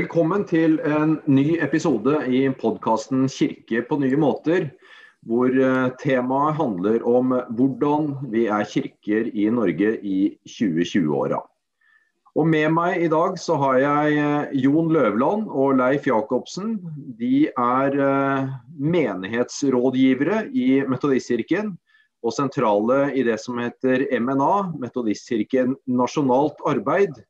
Velkommen til en ny episode i podkasten 'Kirke på nye måter', hvor eh, temaet handler om hvordan vi er kirker i Norge i 2020-åra. Og Med meg i dag så har jeg eh, Jon Løvland og Leif Jacobsen. De er eh, menighetsrådgivere i Metodistkirken og sentrale i det som heter MNA, Metodistkirken nasjonalt arbeid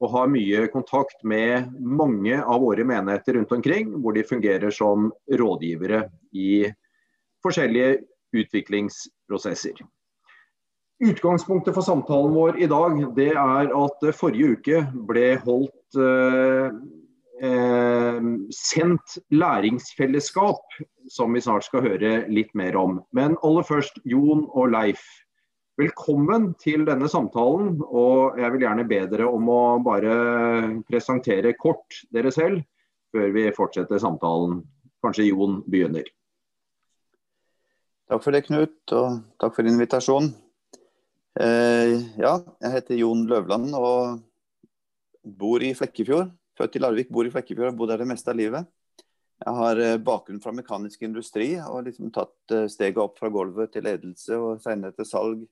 og har mye kontakt med mange av våre menigheter rundt omkring, hvor de fungerer som rådgivere i forskjellige utviklingsprosesser. Utgangspunktet for samtalen vår i dag det er at forrige uke ble holdt eh, eh, sendt læringsfellesskap, som vi snart skal høre litt mer om. Men aller først, Jon og Leif. Velkommen til denne samtalen, og jeg vil gjerne be dere om å bare presentere kort dere selv, før vi fortsetter samtalen. Kanskje Jon begynner. Takk for det, Knut, og takk for invitasjonen. Eh, ja, jeg heter Jon Løvland og bor i Flekkefjord. Født i Larvik, bor i Flekkefjord og bodd der det meste av livet. Jeg har eh, bakgrunn fra mekanisk industri og liksom tatt eh, steget opp fra gulvet til ledelse og senere til salg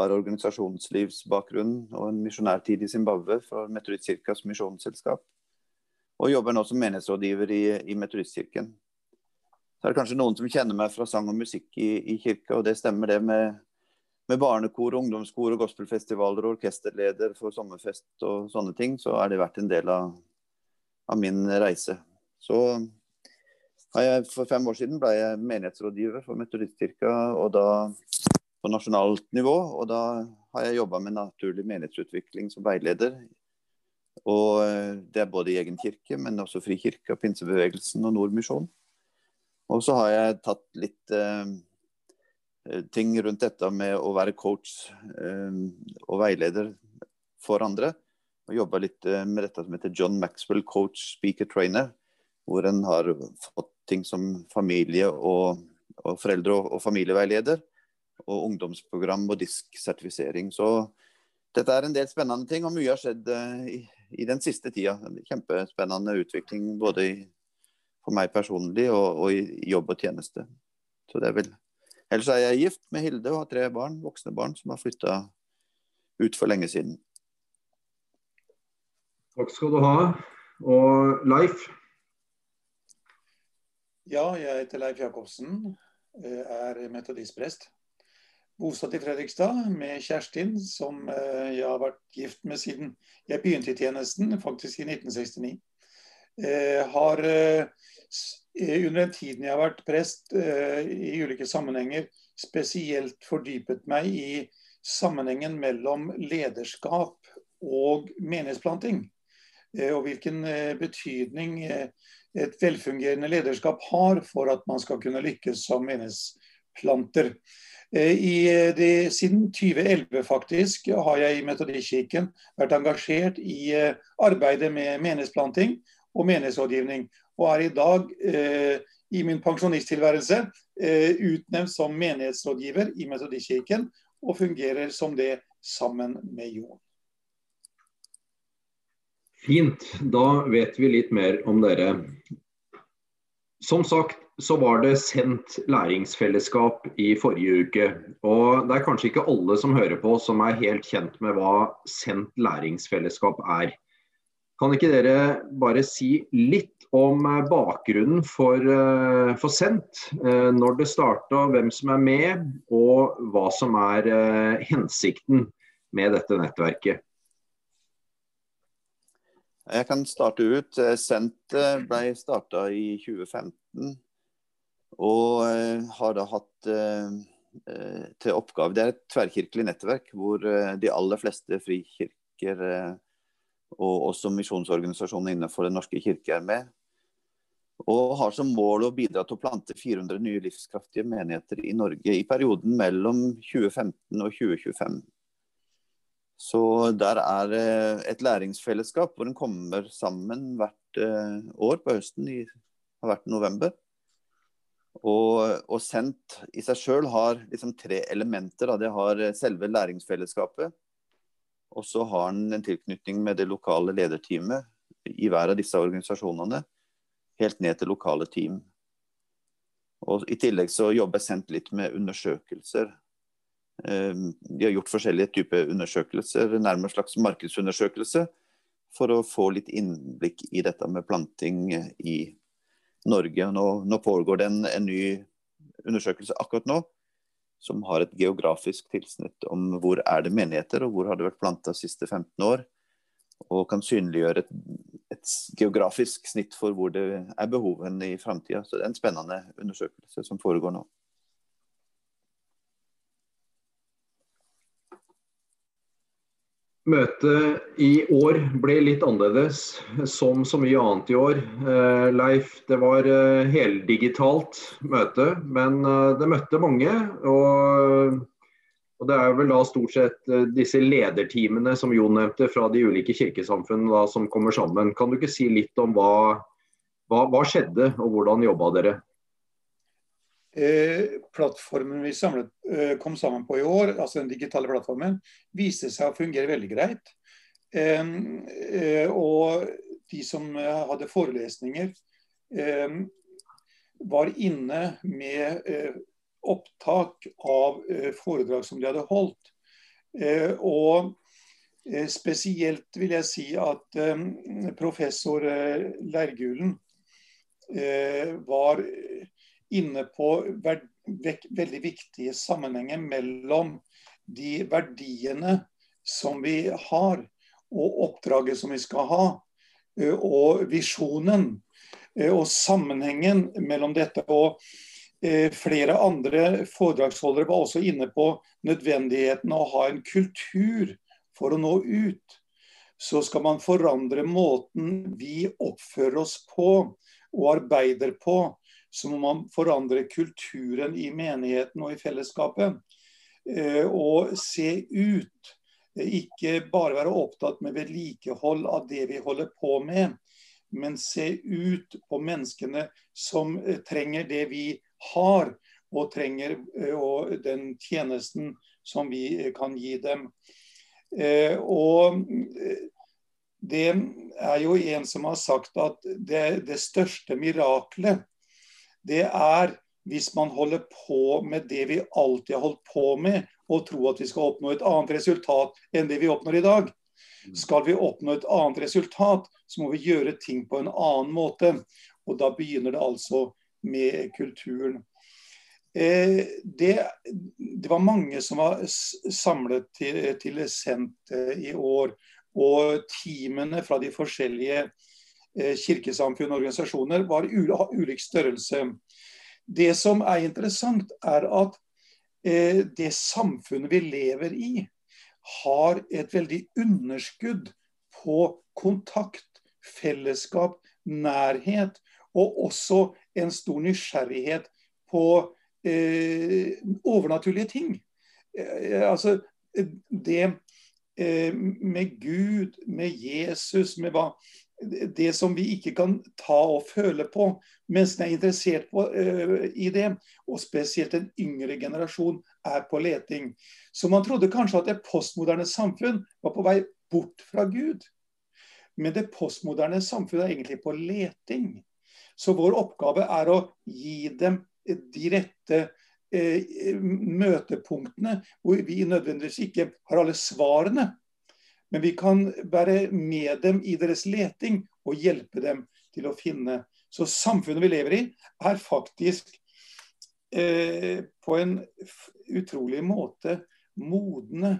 har organisasjonslivsbakgrunn og en misjonærtid i Zimbabwe fra Metodistkirkas misjonsselskap. Og jobber nå som menighetsrådgiver i, i Metodistkirken. Så er det kanskje noen som kjenner meg fra sang og musikk i, i kirka, og det stemmer det med, med barnekor, ungdomskor og gospelfestivaler og orkesterleder for sommerfest og sånne ting, så har det vært en del av, av min reise. Så jeg, for fem år siden ble jeg menighetsrådgiver for Metodistkirka, og da på nasjonalt nivå. Og da har jeg jobba med naturlig menighetsutvikling som veileder. Og eh, det er både i egen kirke, men også Frikirka, Pinsebevegelsen og Nordmisjonen. Og så har jeg tatt litt eh, ting rundt dette med å være coach eh, og veileder for andre. Og jobba litt eh, med dette som heter John Maxwell Coach Speaker Trainer. Hvor en har fått ting som familie og, og foreldre- og, og familieveileder og ungdomsprogram og disk-sertifisering. Så dette er en del spennende ting, og mye har skjedd uh, i, i, den siste tida. Kjempespennende utvikling både i, for meg personlig og, og, i jobb og tjeneste. Så det er vel Ellers er jeg gift med Hilde og har tre barn, voksne barn som har flytta ut for lenge siden. Takk skal du ha. Og Leif? Ja, jeg heter Leif Jacobsen. Er metodistprest bosatt i Fredrikstad med Kjerstin, som eh, jeg har vært gift med siden jeg begynte i tjenesten, faktisk i 1969. Eh, har eh, under den tiden jeg har vært prest i ulike sammenhenger, spesielt fordypet meg i sammenhengen mellom lederskap og menighetsplanting. Og hvilken betydning et velfungerende lederskap har for at man skal kunne lykkes som menighetsplanter. Eh, eh, siden 2011 faktisk har jeg i Metodikirken vært engasjert i eh, arbeidet med menighetsplanting og menighetsrådgivning. Og er i dag eh, i min pensjonisttilværelse eh, utnevnt som menighetsrådgiver i Metodikirken, og fungerer som det sammen med Jon. Fint. Da vet vi litt mer om dere. Som sagt, så var det sendt læringsfellesskap i forrige uke. Og det er kanskje ikke alle som hører på som er helt kjent med hva sendt læringsfellesskap er. Kan ikke dere bare si litt om eh, bakgrunnen for, eh, for sendt? Eh, når det starta, hvem som er med, og hva som er hensikten med dette nettverket? Jeg kan starte ut. Sendt ble starta i 2015 og eh, har da hatt eh, eh, til oppgave Det er et tverrkirkelig nettverk hvor de aller fleste frikirker og også misjonsorganisasjoner innenfor Den norske kirke er med. Og har som mål å bidra til å plante 400 nye livskraftige menigheter i Norge i perioden mellom 2015 og 2025. Så der er det et læringsfellesskap hvor en kommer sammen hvert år på høsten. I, har vært november. Og, og Sendt i seg sjøl har liksom tre elementer. Da. Det har selve læringsfellesskapet. Og så har den en tilknytning med det lokale lederteamet i hver av disse organisasjonene, helt ned til lokale team. Og I tillegg så jobber sendt litt med undersøkelser. De har gjort forskjellige typer undersøkelser, nærmest slags markedsundersøkelse, for å få litt innblikk i dette med planting i Norge. Nå, nå pågår det en, en ny undersøkelse akkurat nå som har et geografisk tilsnitt om hvor er det menigheter, og hvor har det vært planta de siste 15 år. Og kan synliggjøre et, et, geografisk snitt for hvor det er behovene i framtida. Så det er en spennende undersøkelse som foregår nå. Møtet i år ble litt annerledes, som så mye annet i år. Eh, Leif, det var eh, heldigitalt møte, men eh, det møtte mange. Og, og, det er vel da stort sett disse lederteamene som Jon nevnte fra de ulike kirkesamfunnene som kommer sammen. Kan du ikke si litt om hva, hva, hva skjedde, og hvordan jobba dere? Eh, plattformen vi samlet, eh, kom sammen på i år, altså den digitale plattformen, viste seg å fungere veldig greit. Eh, og de som hadde forelesninger, var inne med opptak av foredrag som de hadde holdt. og spesielt vil jeg si at professor Leirgulen var inne på veldig viktige sammenhenger mellom de verdiene som vi har, og oppdraget som vi skal ha, og visjonen. Og sammenhengen mellom dette. Og flere andre foredragsholdere var også inne på nødvendigheten av å ha en kultur for å nå ut. Så skal man forandre måten vi oppfører oss på og arbeider på, så må man forandre kulturen i menigheten og i fellesskapet. Eh, og se ut. Ikke bare være opptatt med vedlikehold av det vi holder på med, men se ut på menneskene som eh, trenger det vi har, og trenger eh, og den tjenesten som vi kan gi dem. Og det er jo en som har sagt at det, det største miraklet det er hvis man holder på med det vi alltid har holdt på med, og tror at vi skal oppnå et annet resultat enn det vi oppnår i dag. Mm. Skal vi oppnå et annet resultat, så må vi gjøre ting på en annen måte. Og da begynner det altså med kulturen. Eh, det, det, var mange som var samlet til, til Sent i år. Og teamene fra de forskjellige Eh, kirkesamfunn og organisasjoner var ulik størrelse. Det som er interessant, er at eh, det samfunnet vi lever i, har et veldig underskudd på kontakt, fellesskap, nærhet, og også en stor nysgjerrighet på eh, overnaturlige ting. Eh, altså det eh, med Gud, med Jesus, med hva det som vi ikke kan ta og føle på. Menneskene er interessert på, uh, i det, og spesielt den yngre generasjon er på leting. Så man trodde kanskje at det postmoderne samfunn var på vei bort fra Gud. Men det postmoderne samfunnet er egentlig på leting. Så vår oppgave er å gi dem de rette eh, møtepunktene, hvor vi nødvendigvis ikke har alle svarene. Men vi kan være med dem i deres leting og hjelpe dem til å finne. Så samfunnet vi lever i, er faktisk eh, på en utrolig måte modne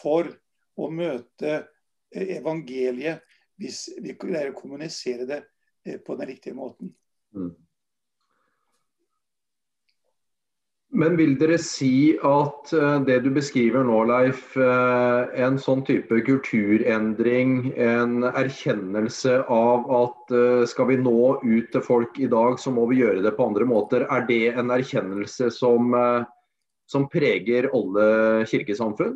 for å møte eh, evangeliet hvis vi greier å kommunisere det eh, på den riktige måten. Mm. Men vil dere si at eh, det du beskriver nå, Leif, eh, en sånn type kulturendring, en erkjennelse av at eh, skal vi nå ut til folk i dag, så må vi gjøre det på andre måter. Er det en erkjennelse som, som preger alle kirkesamfunn?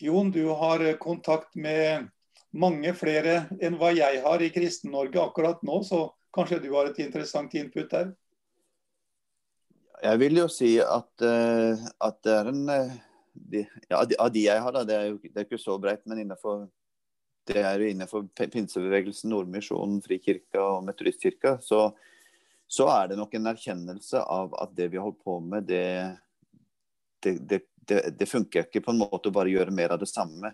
Jon, du har kontakt med mange flere enn hva jeg har i Kristen-Norge akkurat nå, så kanskje du har et interessant input der? Jeg vil jo si at, uh, at det er en uh, de, ja, Av de jeg har, da, det er jo det er ikke så bredt, men innenfor det er jo innenfor pinsebevegelsen, Nordmisjonen, Frikirka og Metodistkirka, så, så, er det nok en erkjennelse av at det vi har holdt på med, det, det, det, det, funker ikke på en måte å bare gjøre mer av det samme.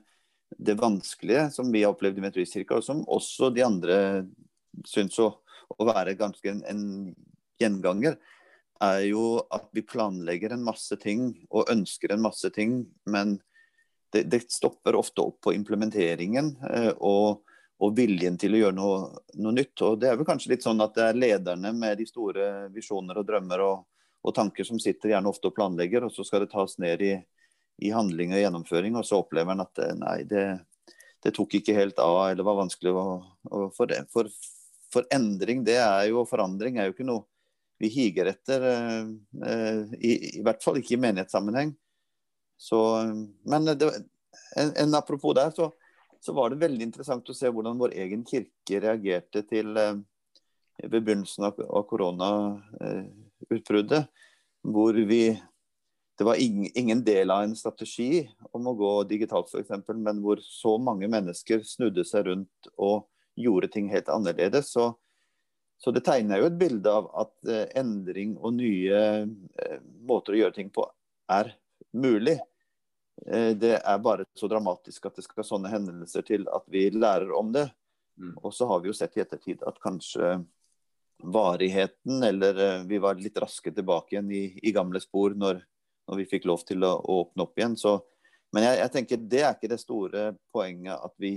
Det vanskelige som vi har opplevd i Metodistkirka, og som også de andre syns å, å være ganske en, en gjenganger, er jo at vi planlegger en masse ting og ønsker en masse ting, men det, det stopper ofte opp på implementeringen eh, og, og, viljen til å gjøre noe, noe, nytt. Og Det er vel kanskje litt sånn at det er lederne med de store visjoner og drømmer og, og, tanker som sitter gjerne ofte og planlegger, og så skal det tas ned i, i handling og gjennomføring, og så opplever en at eh, nei, det, det, tok ikke helt av, eller var vanskelig å, å for, for, for endring, det er jo forandring er jo ikke noe vi higer etter. Eh, eh, I, I, hvert fall ikke i menighetssammenheng. Så, men det, en, en apropos der, så, så, var det veldig interessant å se hvordan vår egen kirke reagerte til eh, ved begynnelsen av, av koronautbruddet. Hvor vi Det var ingen, ingen, del av en strategi om å gå digitalt, f.eks., men hvor så mange mennesker snudde seg rundt og gjorde ting helt annerledes. Så så det tegner jo et bilde av at eh, endring og nye eh, måter å gjøre ting på er mulig. Eh, det er bare så dramatisk at det skal sånne hendelser til at vi lærer om det. Mm. Og så har vi jo sett i ettertid at kanskje varigheten, eller vi var litt raske tilbake igjen i, i gamle spor når, når, vi fikk lov til å, å åpne opp igjen. Så, men jeg, jeg, tenker det er ikke det store poenget at vi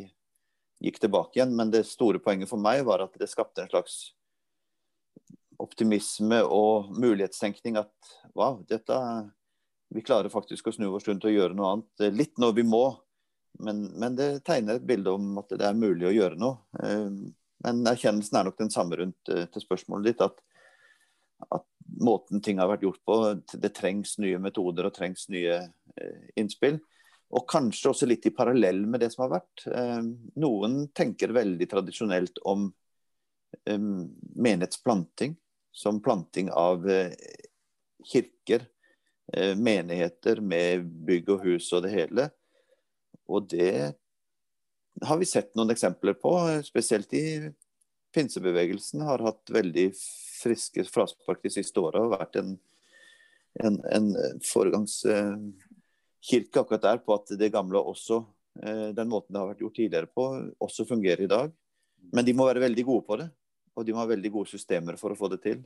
gikk tilbake igjen. Men det store poenget for meg var at det skapte en slags optimisme og mulighetstenkning at wow, dette vi klarer faktisk å snu oss rundt og gjøre noe annet. Litt når vi må, men, men, det tegner et bilde om at det er mulig å gjøre noe. Eh, men erkjennelsen er nok den samme rundt eh, til spørsmålet ditt. At, at måten ting har vært gjort på, det trengs nye metoder og trengs nye eh, innspill. Og kanskje også litt i parallell med det som har vært. Noen tenker veldig tradisjonelt om menighetsplanting som planting av eh, kirker, eh, menigheter med bygg og hus og det hele. Og det har vi sett noen eksempler på, spesielt i pinsebevegelsen. Har hatt veldig friske fraspark de siste åra og vært en, en, en foregangskirke akkurat der på at det gamle også, eh, den måten det har vært gjort tidligere på, også fungerer i dag. Men de må være veldig gode på det. Og de må ha veldig gode systemer for å få det til.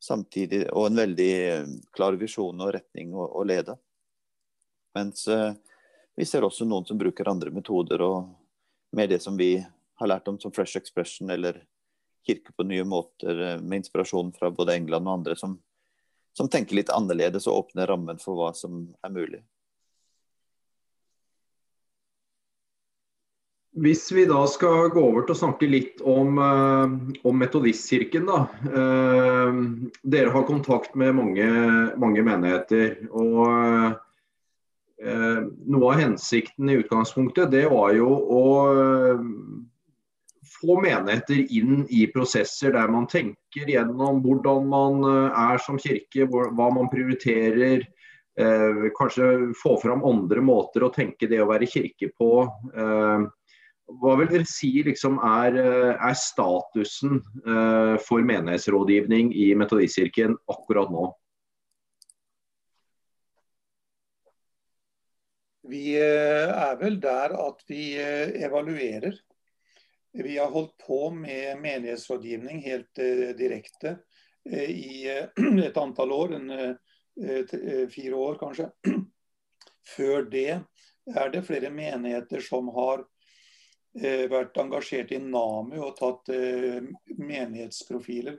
Samtidig, og en veldig eh, klar visjon og retning å, å lede. Mens uh, vi ser også noen som bruker andre metoder og med det som vi har lært om som Fresh Expression eller Kirke på nye måter, eh, med inspirasjon fra både England og andre som, som tenker litt annerledes og åpner rammen for hva som er mulig. Hvis vi da skal gå over til å snakke litt om, uh, om Metodistkirken, da. Uh, dere har kontakt med mange, mange menigheter. og uh, Noe av hensikten i utgangspunktet det var jo å få menigheter inn i prosesser der man tenker gjennom hvordan man er som kirke, hva man prioriterer. kanskje få fram andre måter å tenke det å være kirke på. Hva vil dere si liksom er, eh, er, statusen uh, for menighetsrådgivning i Metodistkirken akkurat nå? Vi uh, er vel der at vi evaluerer. Vi har holdt på med menighetsrådgivning helt direkte i et antall år, en, fire år kanskje. Før det er det flere menigheter som har Eh, vært engasjert i NAMU og tatt eh, menighetsprofiler.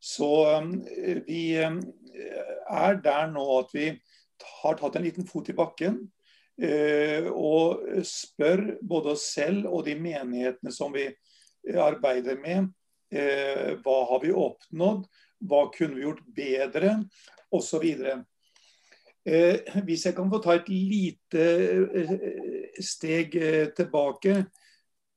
Så eh, vi er der nå at vi har tatt en liten fot i bakken og spør både oss selv og de menighetene som vi arbeider med, hva har vi oppnådd, hva kunne vi gjort bedre, osv. Hvis jeg kan få ta et lite steg tilbake,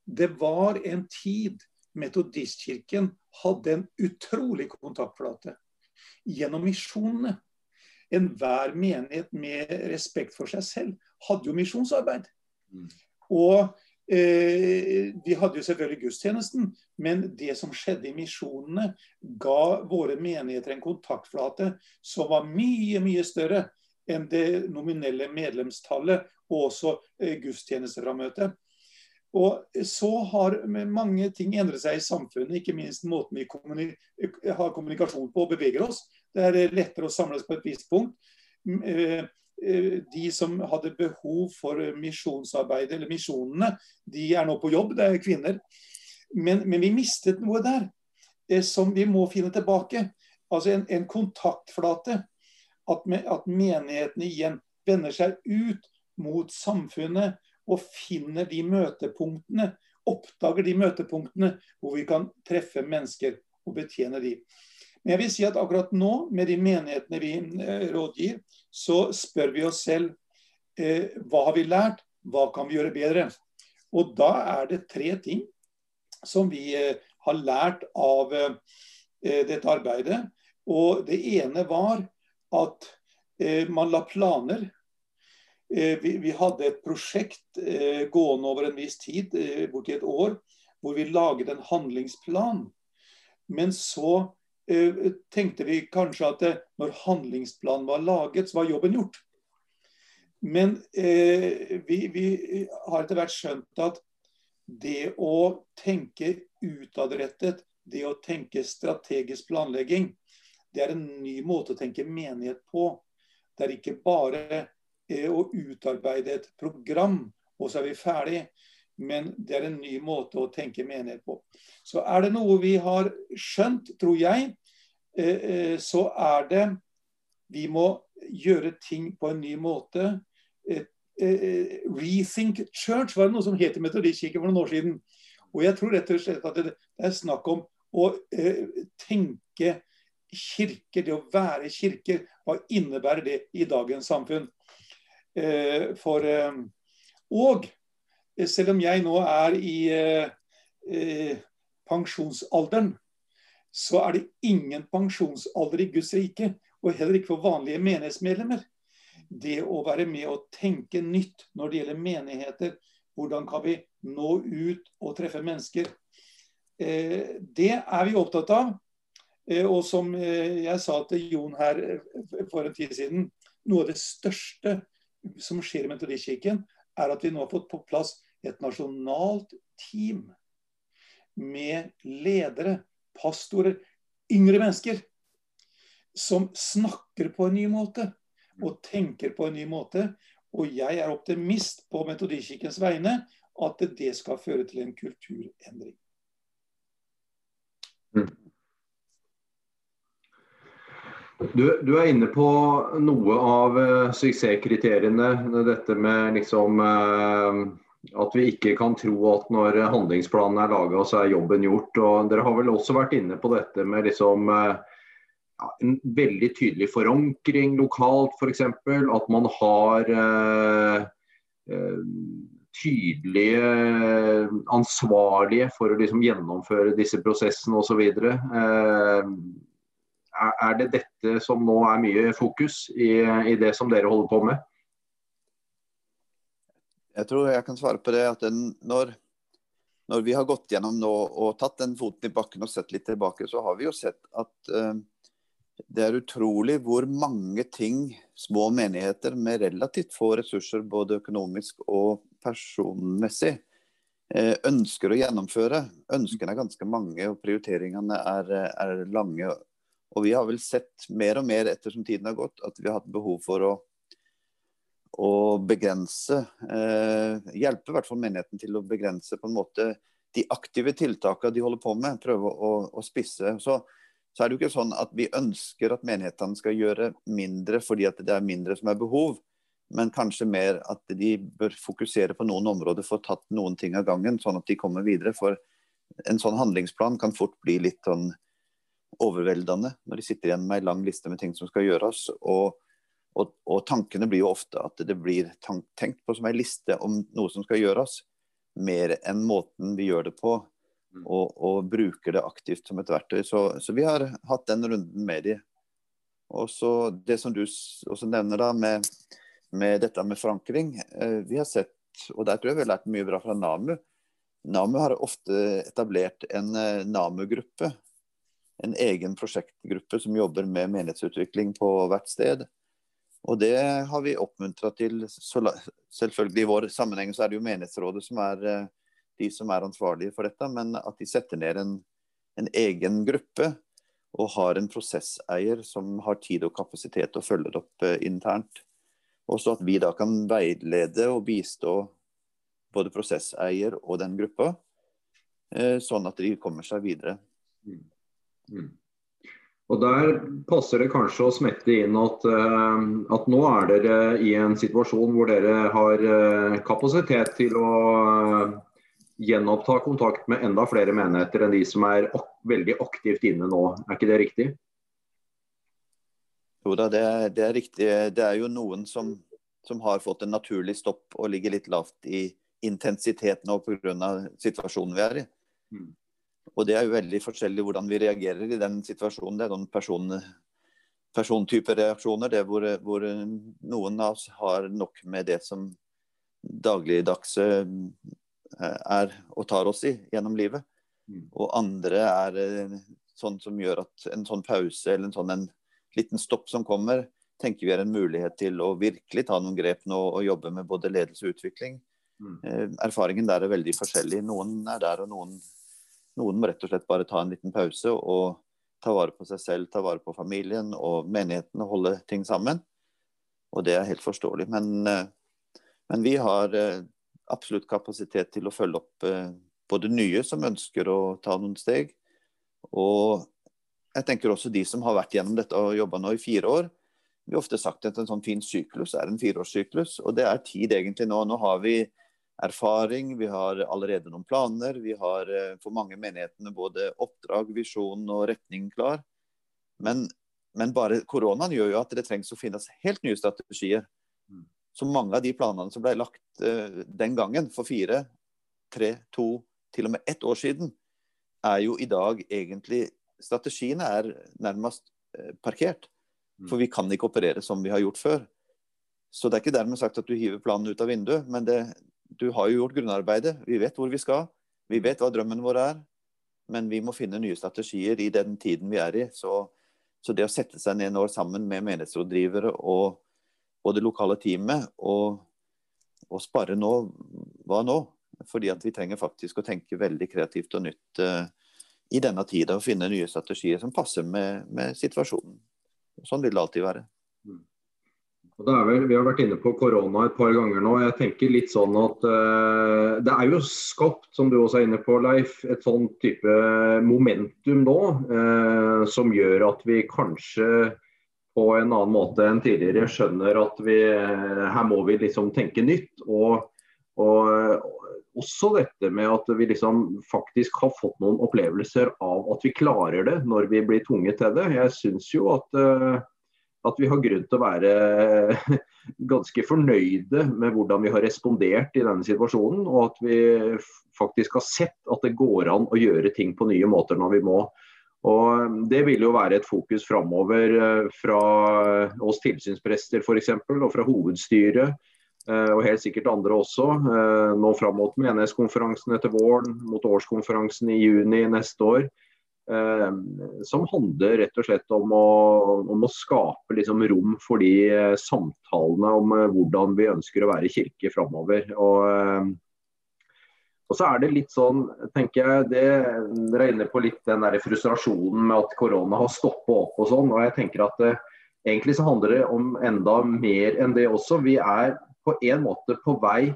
det var en tid Metodistkirken hadde en utrolig kontaktflate gjennom misjonene. Enhver menighet med respekt for seg selv hadde jo misjonsarbeid. Mm. Og Eh, vi hadde jo selvfølgelig gudstjenesten, men det som skjedde i misjonene, ga våre menigheter en kontaktflate som var mye, mye større enn det nominelle medlemstallet og også eh, gudstjenesteframmøtet. Og så har mange ting endret seg i samfunnet, ikke minst måten vi har kommunikasjon på og beveger oss. Det er lettere å samles på et visst punkt. Eh, Eh, de som hadde behov for misjonsarbeidet, eller misjonene, de er nå på jobb, det er kvinner. Men, men vi mistet noe der eh, som vi må finne tilbake. Altså en, en kontaktflate. At, me, at menighetene igjen vender seg ut mot samfunnet og finner de møtepunktene, oppdager de møtepunktene hvor vi kan treffe mennesker og betjene de. Men jeg vil si at akkurat nå, med de menighetene vi eh, rådgir, så spør vi oss selv eh, hva har vi lært, hva kan vi gjøre bedre? Og da er det tre ting som vi eh, har lært av eh, dette arbeidet. Og det ene var at eh, man la planer. Eh, vi, vi, hadde et prosjekt gående over en viss tid, borti et år, hvor vi laget en handlingsplan. Men så Eh, tenkte vi kanskje at når handlingsplanen var laget, så var jobben gjort. Men eh, vi, vi, har etter hvert skjønt at det å tenke utadrettet, det å tenke strategisk planlegging, det er en ny måte å tenke menighet på. Det er ikke bare eh, å utarbeide et program, og så er vi ferdig. Men det er en ny måte å tenke menighet på. Så er det noe vi har skjønt, tror jeg, eh, eh, så er det Vi må gjøre ting på en ny måte. Eh, Rethink Church var det noe som het i Metodistkirken for noen år siden. Og jeg tror rett og slett at det er snakk om å tenke kirker, det å være kirker. Hva innebærer det i dagens samfunn? For Og Eh, selv om jeg nå er i eh, eh, pensjonsalderen, så er det ingen pensjonsalder i Guds rike. Og heller ikke for vanlige menighetsmedlemmer. Det å være med og tenke nytt når det gjelder menigheter. Hvordan kan vi nå ut og treffe mennesker? Eh, det er vi opptatt av. Eh, og som eh, jeg sa til Jon her for en tid siden, noe av det største som skjer i Metodistkirken, er at vi nå har fått på plass et nasjonalt team med ledere, pastorer, yngre mennesker som snakker på en ny måte og tenker på en ny måte. Og jeg er optimist på Metodistkirkens vegne at det skal føre til en kulturendring. Mm. Du, du, er inne på noe av uh, suksesskriteriene. Dette med liksom uh, at vi ikke kan tro at når handlingsplanen er laga, så er jobben gjort. Og dere har vel også vært inne på dette med liksom uh, ja, en veldig tydelig forankring lokalt, f.eks. At man har tydelige ansvarlige for å liksom gjennomføre disse prosessene osv. Eh, er det dette som nå er mye fokus i, i, det som dere holder på med? Jeg tror jeg kan svare på det at den, når, når, vi har gått gjennom nå og tatt den foten i bakken og sett litt tilbake, så har vi jo sett at uh, det er utrolig hvor mange ting små menigheter med relativt få ressurser, både økonomisk og personmessig, uh, ønsker å gjennomføre. Ønskene er ganske mange, og prioriteringene er, er lange og vi har vel sett mer og mer ettersom tiden har gått, at vi har hatt behov for å, å begrense eh, Hjelpe i hvert fall menigheten til å begrense på en måte de aktive tiltakene de holder på med. Prøve å, å spisse. Så, så, er det jo ikke sånn at vi ønsker at menighetene skal gjøre mindre fordi at det er mindre som er behov. Men kanskje mer at de bør fokusere på noen områder for å tatt noen ting av gangen, sånn at de kommer videre. For en sånn handlingsplan kan fort bli litt sånn overveldende når de sitter igjen med en lang liste med ting som skal gjøres. Og, og, og tankene blir jo ofte at det blir tenkt på som en liste om noe som skal gjøres, mer enn måten vi gjør det på. Mm. Og, og bruker det aktivt som et verktøy. Så, så, vi har hatt den runden med de. Og så det som du også nevner da med, med dette med forankring. Eh, vi har sett og der tror jeg vi har lært mye bra fra NAMU. NAMU har ofte etablert en eh, NAMU-gruppe. En egen prosjektgruppe som jobber med menighetsutvikling på hvert sted. Og det har vi oppmuntra til. Selvfølgelig I vår sammenheng så er det jo menighetsrådet som er eh, de som er ansvarlige for dette, men at de setter ned en, en egen gruppe og har en prosesseier som har tid og kapasitet til å følge det opp eh, internt. Og så at vi da kan veilede og bistå både prosesseier og den gruppa, eh, sånn at de kommer seg videre. Mm. Mm. Og Der passer det kanskje å smette inn at, eh, at, nå er dere i en situasjon hvor dere har kapasitet til å gjenoppta kontakt med enda flere menigheter enn de som er ak veldig aktivt inne nå. Er ikke det riktig? Jo da, det, det er riktig. Det er jo noen som, som, har fått en naturlig stopp og ligger litt lavt i intensiteten nå pga. situasjonen vi er i. Mm. Og det er jo veldig forskjellig hvordan vi reagerer i den situasjonen. Det er noen person, persontype reaksjoner det hvor, hvor, noen av oss har nok med det som dagligdagse Eh, er og tar oss i gjennom livet. Mm. Og andre er eh, sånn som gjør at en sånn pause eller en sånn en liten stopp som kommer, tenker vi er en mulighet til å virkelig ta noen grep nå og jobbe med både ledelse og utvikling. Mm. Eh, erfaringen der er veldig forskjellig. Noen er der, og noen, noen, må rett og slett bare ta en liten pause og ta vare på seg selv, ta vare på familien og menigheten og holde ting sammen. Og det er helt forståelig. Men, men vi har absolutt kapasitet til å følge opp eh, både nye som ønsker å ta noen steg, og jeg tenker også de som har vært gjennom dette og jobba nå i fire år. Vi har ofte sagt at en sånn fin syklus er en fireårssyklus, og det er tid egentlig nå. Nå har vi erfaring, vi har allerede noen planer. Vi har eh, for mange menighetene både oppdrag, visjon og retning klar. Men, men bare koronaen gjør jo at det trengs å finnes helt nye strategier. Så mange av de planene som ble lagt uh, den gangen, for fire, tre, to, til og med ett år siden, er jo i dag egentlig Strategiene er nærmest uh, parkert. Mm. For vi kan ikke operere som vi har gjort før. Så det er ikke dermed sagt at du hiver planen ut av vinduet, men det, du har jo gjort grunnarbeidet. Vi vet hvor vi skal. Vi vet hva drømmen vår er. Men vi må finne nye strategier i den tiden vi er i. Så, så det å sette seg ned nå sammen med menighetsrådgivere og og det lokale teamet og, og spare nå. Hva nå? Fordi at vi trenger faktisk å tenke veldig kreativt og nytt uh, i denne tida og finne nye strategier som passer med, med situasjonen. Sånn vil det alltid være. Mm. Vel, vi har vært inne på korona et par ganger nå. Jeg tenker litt sånn at uh, Det er jo skapt, som du også er inne på, Leif, et sånn type momentum nå uh, som gjør at vi kanskje på en annen måte enn tidligere skjønner at vi, her må vi liksom tenke nytt. Og, og, også dette med at vi liksom faktisk har fått noen opplevelser av at vi klarer det når vi blir tvunget til det. Jeg syns jo at, at, vi har grunn til å være ganske fornøyde med hvordan vi har respondert i denne situasjonen. Og at vi faktisk har sett at det går an å gjøre ting på nye måter når vi må. Og Det vil jo være et fokus framover eh, fra oss tilsynsprester f.eks. og fra hovedstyret. Eh, og helt sikkert andre også. Nå fram mot menighetskonferansen etter våren, mot årskonferansen i juni neste år. Som handler rett og slett om å, om å skape liksom rom for de samtalene om hvordan vi ønsker å være kirke framover. Og og så er det litt sånn, tenker jeg, det, er inne på litt den der frustrasjonen med at korona har stoppet opp og sånn. og jeg tenker at det, eh, Egentlig så handler det om enda mer enn det også. Vi er på en måte på vei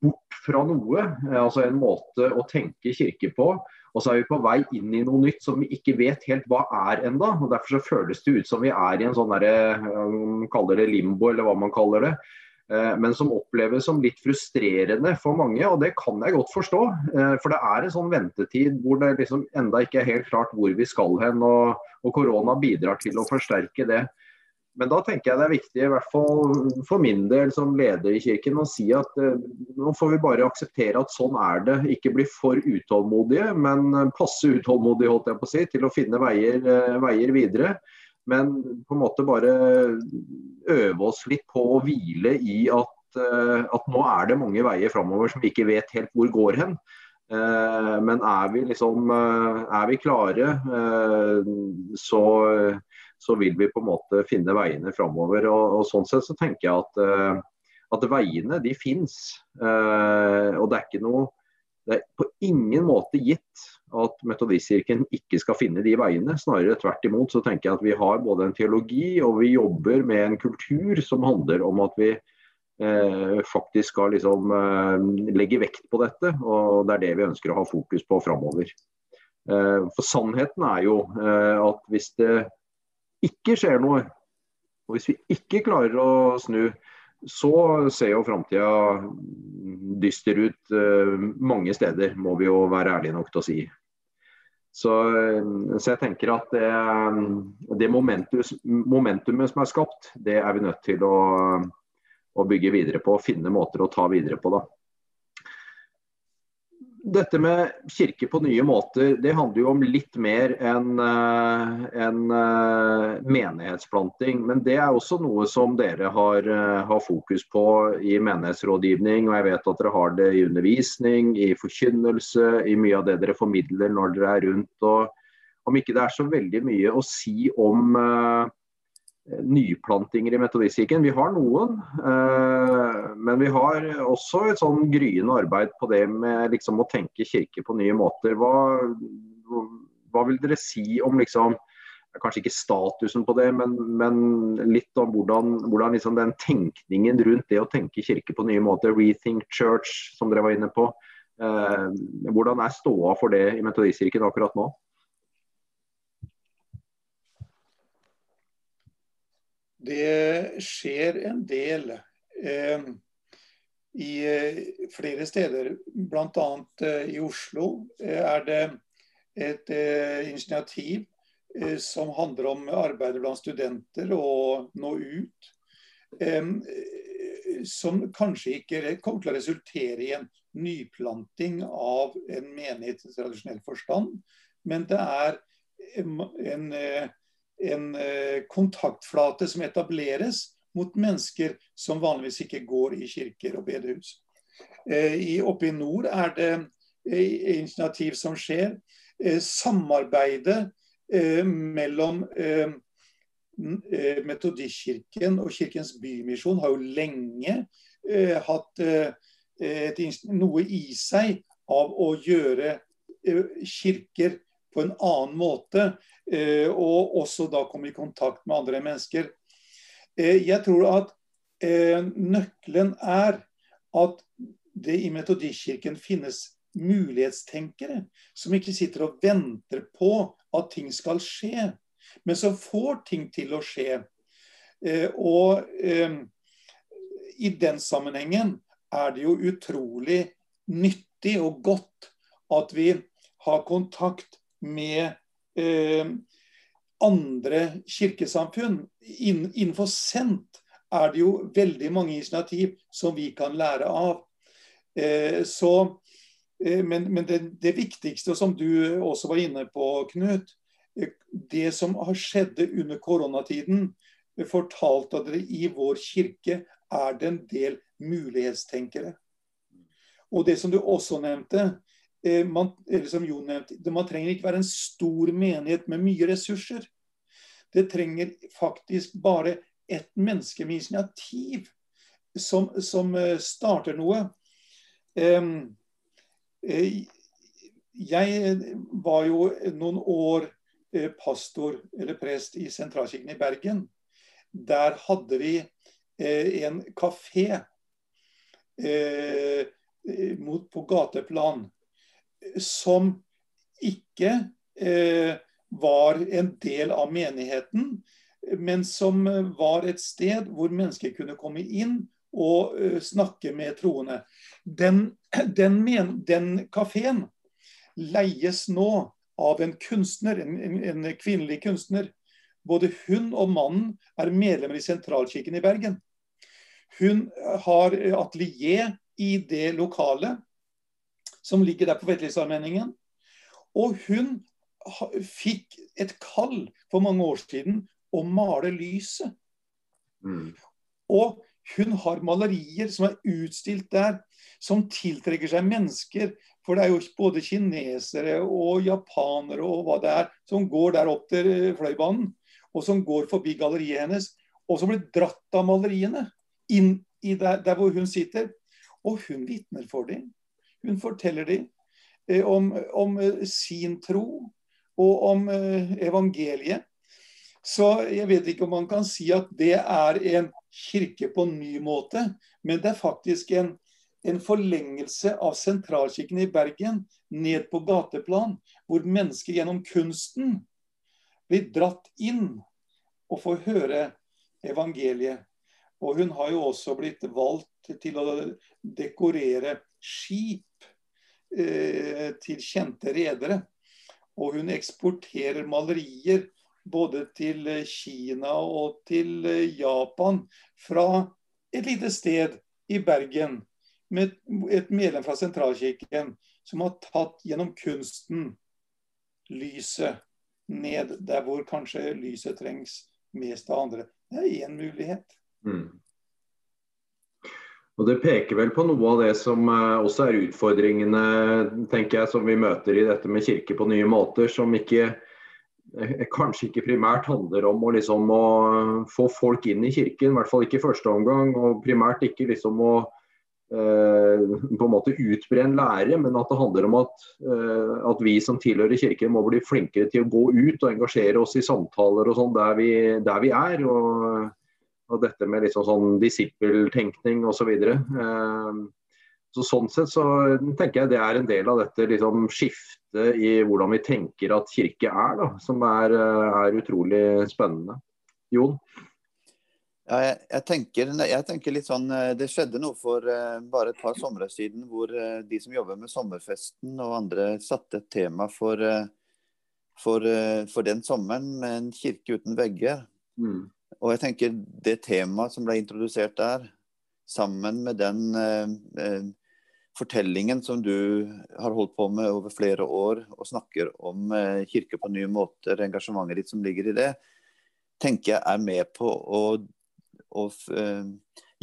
bort fra noe. Eh, altså en måte å tenke kirke på. Og så er vi på vei inn i noe nytt som vi ikke vet helt hva er enda. og Derfor så føles det ut som vi er i en sånn derre, Man kaller det limbo, eller hva man kaller det. Eh, men som oppleves som litt frustrerende for mange. Og det kan jeg godt forstå. Eh, for det er en sånn ventetid hvor det liksom enda ikke er helt klart hvor vi skal hen. Og, og korona bidrar til å forsterke det. Men da tenker jeg det er viktig, i hvert fall for min del som leder i kirken, å si at eh, nå får vi bare akseptere at sånn er det. Ikke bli for utålmodige, men passe utålmodige holdt jeg på å si, til å finne veier, veier videre. Men på en måte bare øve oss litt på å hvile i at at nå er det mange veier framover som vi ikke vet helt hvor går hen. Men er vi, liksom, er vi klare, så, så, vil vi på en måte finne veiene framover. Og, og sånn sett så tenker jeg at, at veiene de fins. Og det er ikke noe det er på ingen måte gitt at Metodistkirken ikke skal finne de veiene. Snarere tvert imot så tenker jeg at vi har både en teologi og vi jobber med en kultur som handler om at vi eh, faktisk skal liksom, eh, legge vekt på dette. Og det er det vi ønsker å ha fokus på framover. Eh, for sannheten er jo eh, at hvis det ikke skjer noe, og hvis vi ikke klarer å snu, så ser jo framtida dyster ut uh, mange steder, må vi jo være ærlige nok til å si. Så, så jeg tenker at det, det momentumet som er skapt, det er vi nødt til å, å bygge videre på. Finne måter å ta videre på. da dette med kirke på nye måter, det handler jo om litt mer enn uh, en, uh, menighetsplanting. Men det er også noe som dere har, uh, har, fokus på i menighetsrådgivning. Og jeg vet at dere har det i undervisning, i forkynnelse, i mye av det dere formidler når dere er rundt. Og om ikke det er så veldig mye å si om nyplantinger i Metodistkirken. Vi har noen, eh, men vi har også et sånn gryende arbeid på det med liksom, å tenke kirke på nye måter. Hva, hva vil dere si om liksom, Kanskje ikke statusen på det, men, men litt om hvordan, hvordan liksom den tenkningen rundt det å tenke kirke på nye måter, rethink church, som dere var inne på. Eh, hvordan er ståa for det i Metodistkirken akkurat nå? Det skjer en del eh, i eh, flere steder. Bl.a. Eh, i Oslo eh, er det et eh, initiativ eh, som handler om arbeidet blant studenter og nå ut. som kanskje ikke kommer til å resultere i en nyplanting av en menighet i tradisjonell forstand, men det er en, en en eh, kontaktflate som etableres mot mennesker som vanligvis ikke går i kirker og bedehus. Eh, oppe i nord er det eh, initiativ som skjer. Samarbeidet mellom Metodistkirken og Kirkens Bymisjon har jo lenge hatt et, noe i seg av å gjøre kirker på en annen måte Eh, og også da komme i kontakt med andre mennesker. Eh, jeg tror at eh, nøkkelen er at det i Metodistkirken finnes mulighetstenkere som ikke sitter og venter på at ting skal skje, men som får ting til å skje. Og i den sammenhengen er det jo utrolig nyttig og godt at vi har kontakt med eh, andre kirkesamfunn. In, innenfor SENT er det jo veldig mange initiativ som vi kan lære av. Eh, så, eh, men, men det, det, viktigste, som du også var inne på, Knut, det som har skjedd under koronatiden, fortalte dere i vår kirke er det en del mulighetstenkere. Og det som du også nevnte, man, som Jon nevnte, man trenger ikke være en stor menighet med mye ressurser. Det trenger faktisk bare ett menneske med initiativ som, som eh, starter noe. Eh, jeg var jo noen år pastor eller prest i Sentralkirken i Bergen. Der hadde vi en kafé på gateplan som ikke eh, var en del av menigheten, men som var et sted hvor mennesker kunne komme inn og eh, snakke med troende. Den, den, men, den kafeen leies nå av en kunstner, en, en, en, kvinnelig kunstner. Både hun og mannen er medlemmer i Sentralkirken i Bergen. Hun har atelier i det lokalet som ligger der på Vetlistadmenningen. Og hun fikk et kall for mange år siden å male lyset. Mm. Og Hun har malerier som er utstilt der, som tiltrekker seg mennesker. For det er jo både kinesere og japanere og hva det er, som går der opp til Fløibanen. Og som går forbi galleriet hennes. Og som blir dratt av maleriene inn i der, der hvor hun sitter. Og hun vitner for dem. Hun forteller dem eh, om, om, eh, sin tro og om eh, evangeliet. Så jeg vet ikke om man kan si at det er en kirke på en ny måte, men det er faktisk en, en forlengelse av sentralkirken i Bergen ned på gateplan, hvor mennesker gjennom kunsten blir dratt inn og får høre evangeliet. Og hun har jo også blitt valgt til å dekorere skip til kjente redere. Og hun eksporterer malerier både til eh, Kina og til eh, Japan fra et lite sted i Bergen med et medlem fra sentralkirken som har tatt gjennom kunsten lyset ned der hvor kanskje lyset trengs mest av andre. Det er én mulighet. Mm. Og Det peker vel på noe av det som eh, også er utfordringene tenker jeg, som vi møter i dette med kirke på nye måter, som ikke Eh, kanskje ikke primært handler om å, liksom, å få folk inn i kirken, i hvert fall ikke i første omgang. Og primært ikke liksom å eh, på en måte utbre en lære, men at det handler om at, eh, at, vi som tilhører kirken må bli flinkere til å gå ut og engasjere oss i samtaler og sånn der, der, vi er. Og, og dette med liksom sånn disippeltenkning osv. Så, videre. så sånn sett så tenker jeg det er en del av dette liksom, skiftet i hvordan vi tenker at kirke er, da, som er, eh, er utrolig spennende. Jon? Ja, jeg, jeg, tenker, jeg, tenker, litt sånn eh, Det skjedde noe for uh, bare et par somre siden hvor de som jobber med sommerfesten og andre satte et tema for, for, for, den sommeren med en kirke uten vegger. Mm. Og jeg tenker det temaet som ble introdusert der, sammen med den fortellingen som du har holdt på med over flere år, og snakker om eh, kirke på nye måter, engasjementet ditt som ligger i det, tenker jeg er med på å, å eh,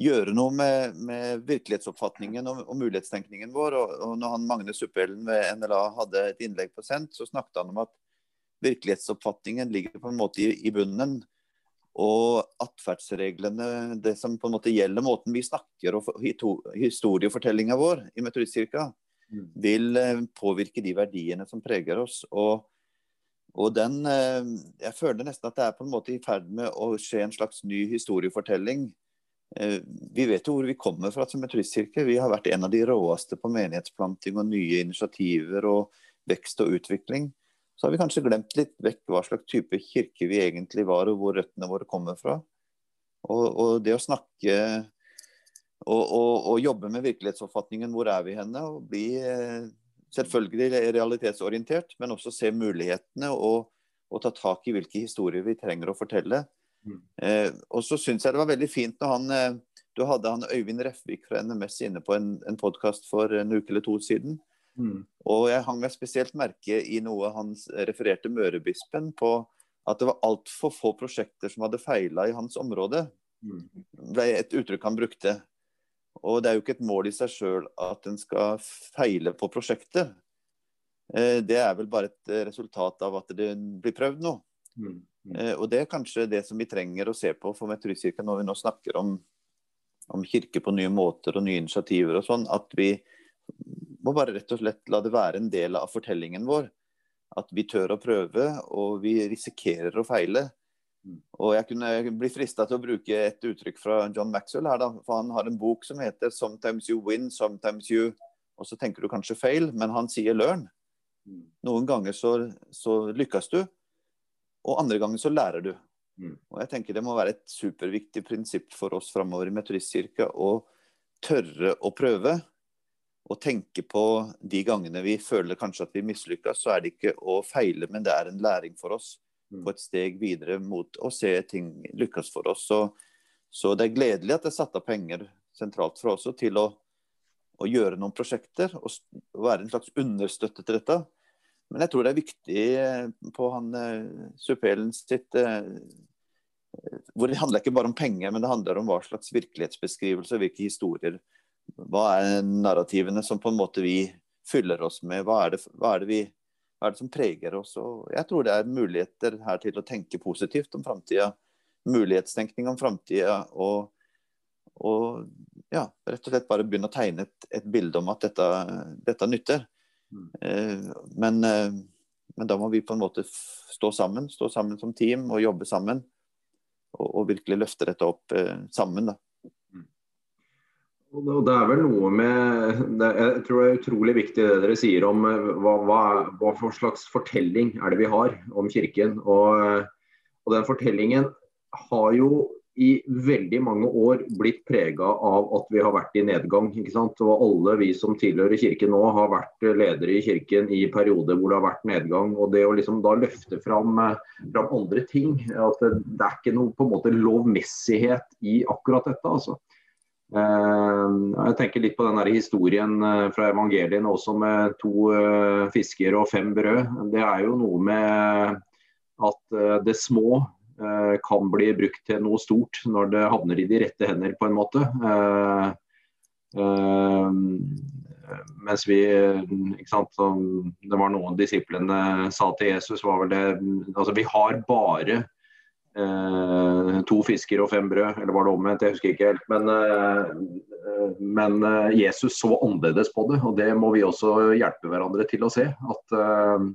gjøre noe med, med virkelighetsoppfatningen og, og, mulighetstenkningen vår. Og, og når han Magne Suppelen ved NLA hadde et innlegg på Sendt, så snakket han om at virkelighetsoppfatningen ligger på en måte i, i bunnen og atferdsreglene, det som på en måte gjelder måten vi snakker og historiefortellinga vår i Metodistkirka, mm. vil eh, påvirke de verdiene som preger oss. Og, og, den eh, Jeg føler nesten at det er på en måte i ferd med å skje en slags ny historiefortelling. Eh, vi vet jo hvor vi kommer fra som metodistkirke. Vi har vært en av de råeste på menighetsplanting og nye initiativer og vekst og utvikling så har vi kanskje glemt litt vekk hva slags type kirke vi egentlig var, og hvor røttene våre kommer fra. Og, og det å snakke og, og, og, jobbe med virkelighetsoppfatningen, hvor er vi henne, og bli eh, selvfølgelig realitetsorientert, men også se mulighetene og, ta tak i hvilke historier vi trenger å fortelle. Mm. Eh, og så syns jeg det var veldig fint når han eh, du hadde han Øyvind Refvik fra NMS inne på en, en podkast for en uke eller to siden. Mm. Og jeg hang meg spesielt merke i noe han refererte Mørebispen på at det var altfor få prosjekter som hadde feila i hans område. Mm. Er et uttrykk han brukte. Og det er jo ikke et mål i seg sjøl at en skal feile på prosjekter. Eh, det er vel bare et resultat av at det blir prøvd nå. Mm. Mm. Eh, og det er kanskje det som vi trenger å se på for Metodistkirken når vi nå snakker om, om kirke på nye måter og nye initiativer og sånn. At vi må bare rett og slett la det være en del av fortellingen vår. At vi tør å prøve, og vi risikerer å feile. Og jeg kunne bli frista til å bruke et uttrykk fra John Maxwell her, da. For han har en bok som heter 'Sometimes you win, sometimes you' Og så tenker du kanskje feil, men han sier 'learn'. Noen ganger så, så lykkes du, og andre ganger så lærer du. Mm. Og jeg tenker Det må være et superviktig prinsipp for oss framover i Metodistkirka å tørre å prøve å tenke på de gangene vi føler kanskje at vi mislykkes, så er det ikke å feile, men det er en læring for oss mm. på et steg videre mot å se ting lykkes for oss. Så, så det er gledelig at det er satt av penger sentralt for oss til å, å, gjøre noen prosjekter og, være en slags understøtte til dette. Men jeg tror det er viktig eh, på han Supelen Suppelen sitt uh, hvor det handler ikke bare om penger, men det handler om hva slags virkelighetsbeskrivelse og hvilke historier. Hva er narrativene som på en måte vi fyller oss med? Hva er det, hva er det, vi, hva er det som preger oss? Og jeg tror det er muligheter her til å tenke positivt om framtida. Mulighetstenkning om framtida. Og, og, ja, rett og slett bare begynne å tegne et, et bilde om at dette, dette nytter. Mm. Eh, men, eh, men da må vi på en måte stå sammen, stå sammen som team og jobbe sammen og, og virkelig løfte dette opp eh, sammen. da. Det er vel noe med Jeg tror det er utrolig viktig det dere sier om eh, hva, hva, hva for slags fortelling er det vi har om Kirken. Og, og den fortellingen har jo i veldig mange år blitt prega av at vi har vært i nedgang. ikke sant? Og alle vi som tilhører Kirken nå, har vært ledere i Kirken i perioder hvor det har vært nedgang. Og det å liksom da løfte fram, fram andre ting, at det, det, er ikke noe på en måte lovmessighet i akkurat dette. altså. Eh, jeg tenker litt på den historien eh, fra evangeliene også med to eh, fisker og fem brød. Det er jo noe med at det små kan bli brukt til noe stort når det havner i de rette hender, på en måte. Mens vi sant, Det var noen disiplene sa til Jesus var vel det altså Vi har bare eh, to fisker og fem brød, eller var det omvendt? Jeg husker ikke helt. Men, eh, men Jesus så annerledes på det, og det må vi også hjelpe hverandre til å se. At eh,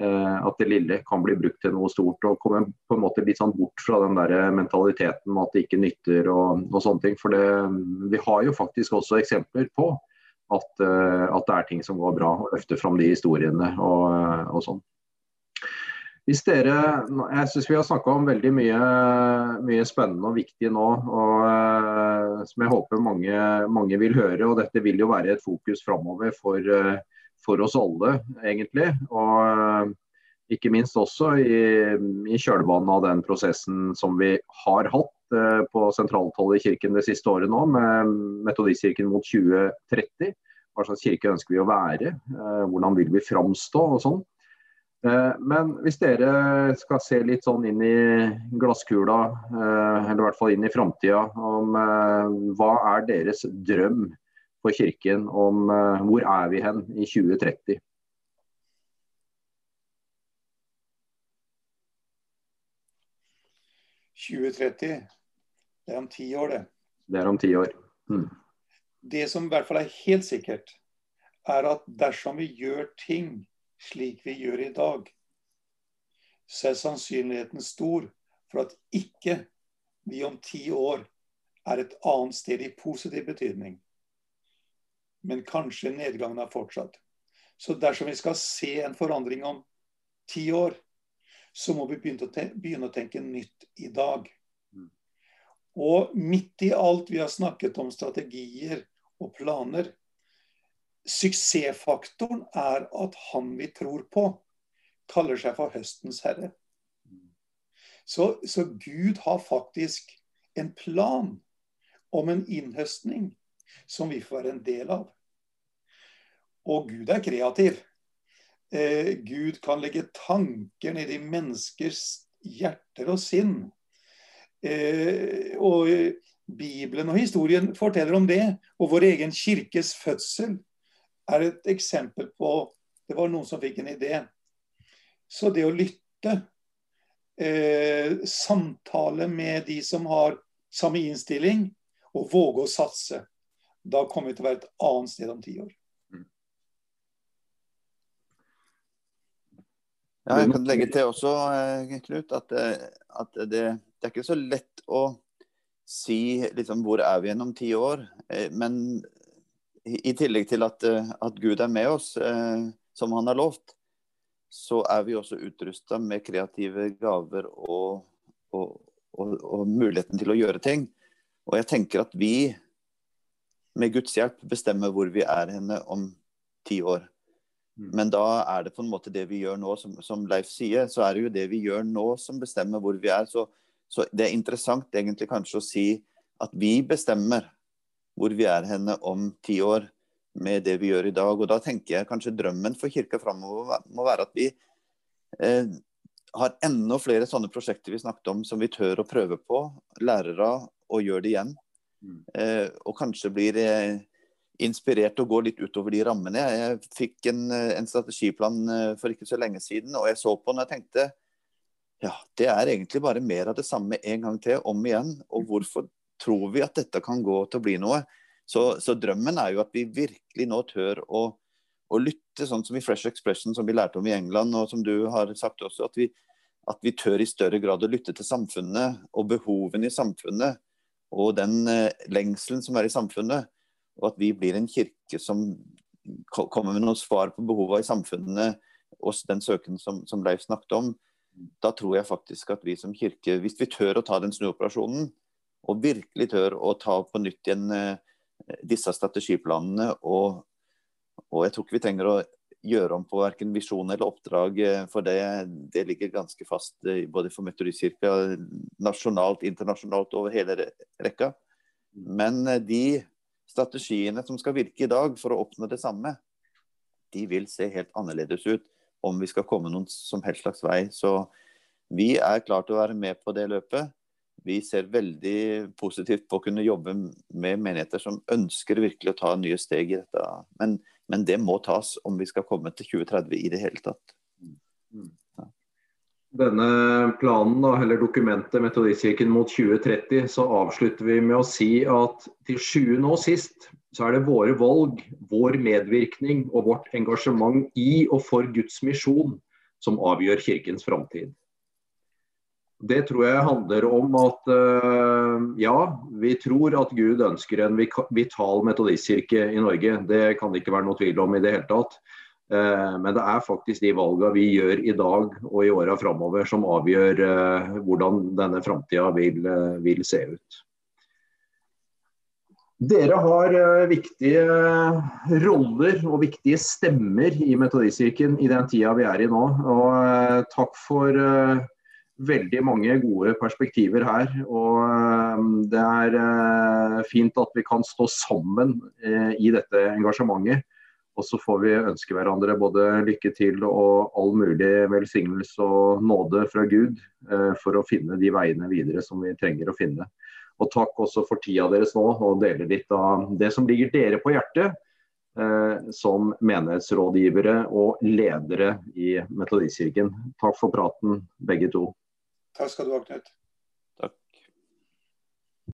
Eh, at det lille kan bli brukt til noe stort. og Komme på en måte litt sånn bort fra den der mentaliteten med at det ikke nytter og, og sånne ting. For det, vi har jo faktisk også eksempler på at, uh, at, det er ting som går bra. og Løfte fram de historiene og, og sånn. Hvis dere, Jeg syns vi har snakka om veldig mye, mye, spennende og viktig nå. og uh, Som jeg håper mange, mange, vil høre. og Dette vil jo være et fokus framover for uh, for oss alle, egentlig. Og eh, ikke minst også i, i kjølvannet av den prosessen som vi har hatt eh, på sentraltallet i kirken det siste året nå, med Metodistkirken mot 2030. Hva slags kirke ønsker vi å være? Eh, hvordan vil vi framstå? og sånn. Men hvis dere skal se litt sånn inn i glasskula, eller i hvert fall inn i framtida, om hva er deres drøm for Kirken om hvor er vi hen i 2030. «2030, det er om ti år, det. Det er om ti år. Mm. Det som i hvert fall er helt sikkert, er at dersom vi gjør ting slik vi gjør i dag, så er sannsynligheten stor for at ikke vi om ti år er et annet sted i positiv betydning men kanskje nedgangen har fortsatt. Så dersom vi skal se en forandring om ti år, så må vi begynne å, tenke, nytt i dag. Mm. Og midt i alt vi har snakket om strategier og planer Suksessfaktoren er at han vi tror på, kaller seg for høstens herre. Så, så Gud har faktisk en plan om en innhøstning som vi får være en del av. Og Gud er kreativ. Eh, Gud kan legge tanker ned i menneskers hjerter og sinn. Eh, og Bibelen og historien forteller om det. Og vår egen kirkes fødsel er et eksempel på Det var noen som fikk en idé. Så det å lytte, eh, samtale med de som har samme innstilling, og våge å satse da kommer vi til å være et annet sted om ti år. Mm. Ja, jeg kan legge til også, eh, Knut, at, eh, at det, det, er ikke så lett å si liksom, hvor er vi igjen om ti år. Eh, men i tillegg til at, at Gud er med oss, som han har lovt, så er vi også utrusta med kreative gaver og, og, og, og, muligheten til å gjøre ting. Og jeg tenker at vi med Guds hjelp bestemmer hvor vi er henne om ti år. Mm. Men da er det på en måte det vi gjør nå, som, som, Leif sier, så er det jo det vi gjør nå som bestemmer hvor vi er. Så, så, det er interessant egentlig kanskje å si at vi bestemmer hvor vi er henne om ti år med det vi gjør i dag. Og da tenker jeg kanskje drømmen for kirka framover må være at vi eh, har enda flere sånne prosjekter vi snakket om som vi tør å prøve på, Lærere og gjør det igjen. Mm. Eh, og kanskje blir eh, inspirert og går litt utover de rammene. Jeg fikk en, eh, en, strategiplan eh, for ikke så lenge siden, og jeg så på den og tenkte ja, det er egentlig bare mer av det samme en gang til, om igjen. Og hvorfor tror vi at dette kan gå til å bli noe? Så, så drømmen er jo at vi virkelig nå tør å å lytte, sånn som i Fresh Expression, som vi lærte om i England, og som du har sagt også, at vi, at vi tør i større grad å lytte til samfunnet og behovene i samfunnet, og den eh, lengselen som er i samfunnet. Og at vi blir en kirke som kommer med noen svar på behovene i samfunnet, og den søken som, som Leif snakket om. Da tror jeg faktisk at vi som kirke, hvis vi tør å ta den snuoperasjonen, og virkelig tør å ta på nytt igjen eh, disse strategiplanene og og jeg tror ikke vi trenger å gjøre om på verken visjon eller oppdrag, eh, for det, det ligger ganske fast eh, både for Metodistkirka nasjonalt, internasjonalt, over hele rekka. Men de strategiene som skal virke i dag for å oppnå det samme, de vil se helt annerledes ut om vi skal komme noen som helst slags vei. Så vi er klare til å være med på det løpet. Vi ser veldig positivt på å kunne jobbe med menigheter som ønsker virkelig å ta nye steg i dette. Men men det må tas om vi skal komme til 2030 i det hele tatt. Ja. Denne planen, eller dokumentet Metodistkirken mot 2030, så avslutter vi med å si at til sjuende og sist så er det våre valg, vår medvirkning og vårt engasjement i og for Guds misjon som avgjør Kirkens framtid. Det tror jeg handler om at uh, ja, vi tror at Gud ønsker en vital metodistkirke i Norge. Det kan det ikke være noe tvil om i det hele tatt. Uh, men det er faktisk de valgene vi gjør i dag og i åra framover som avgjør uh, hvordan denne framtida vil, vil, se ut. Dere har viktige roller og viktige stemmer i Metodistkirken i den tida vi er i nå. Og takk for veldig mange gode perspektiver her. Og um, det er uh, fint at vi kan stå sammen uh, i dette engasjementet. Og så får vi ønske hverandre både lykke til og all mulig velsignelse og nåde fra Gud uh, for å finne de veiene videre som vi trenger å finne. Og takk også for tida deres nå, og dele litt av det som ligger dere på hjertet. som menighetsrådgivere og ledere i Metodistkirken. Takk for praten, begge to. Takk skal du ha, Knut.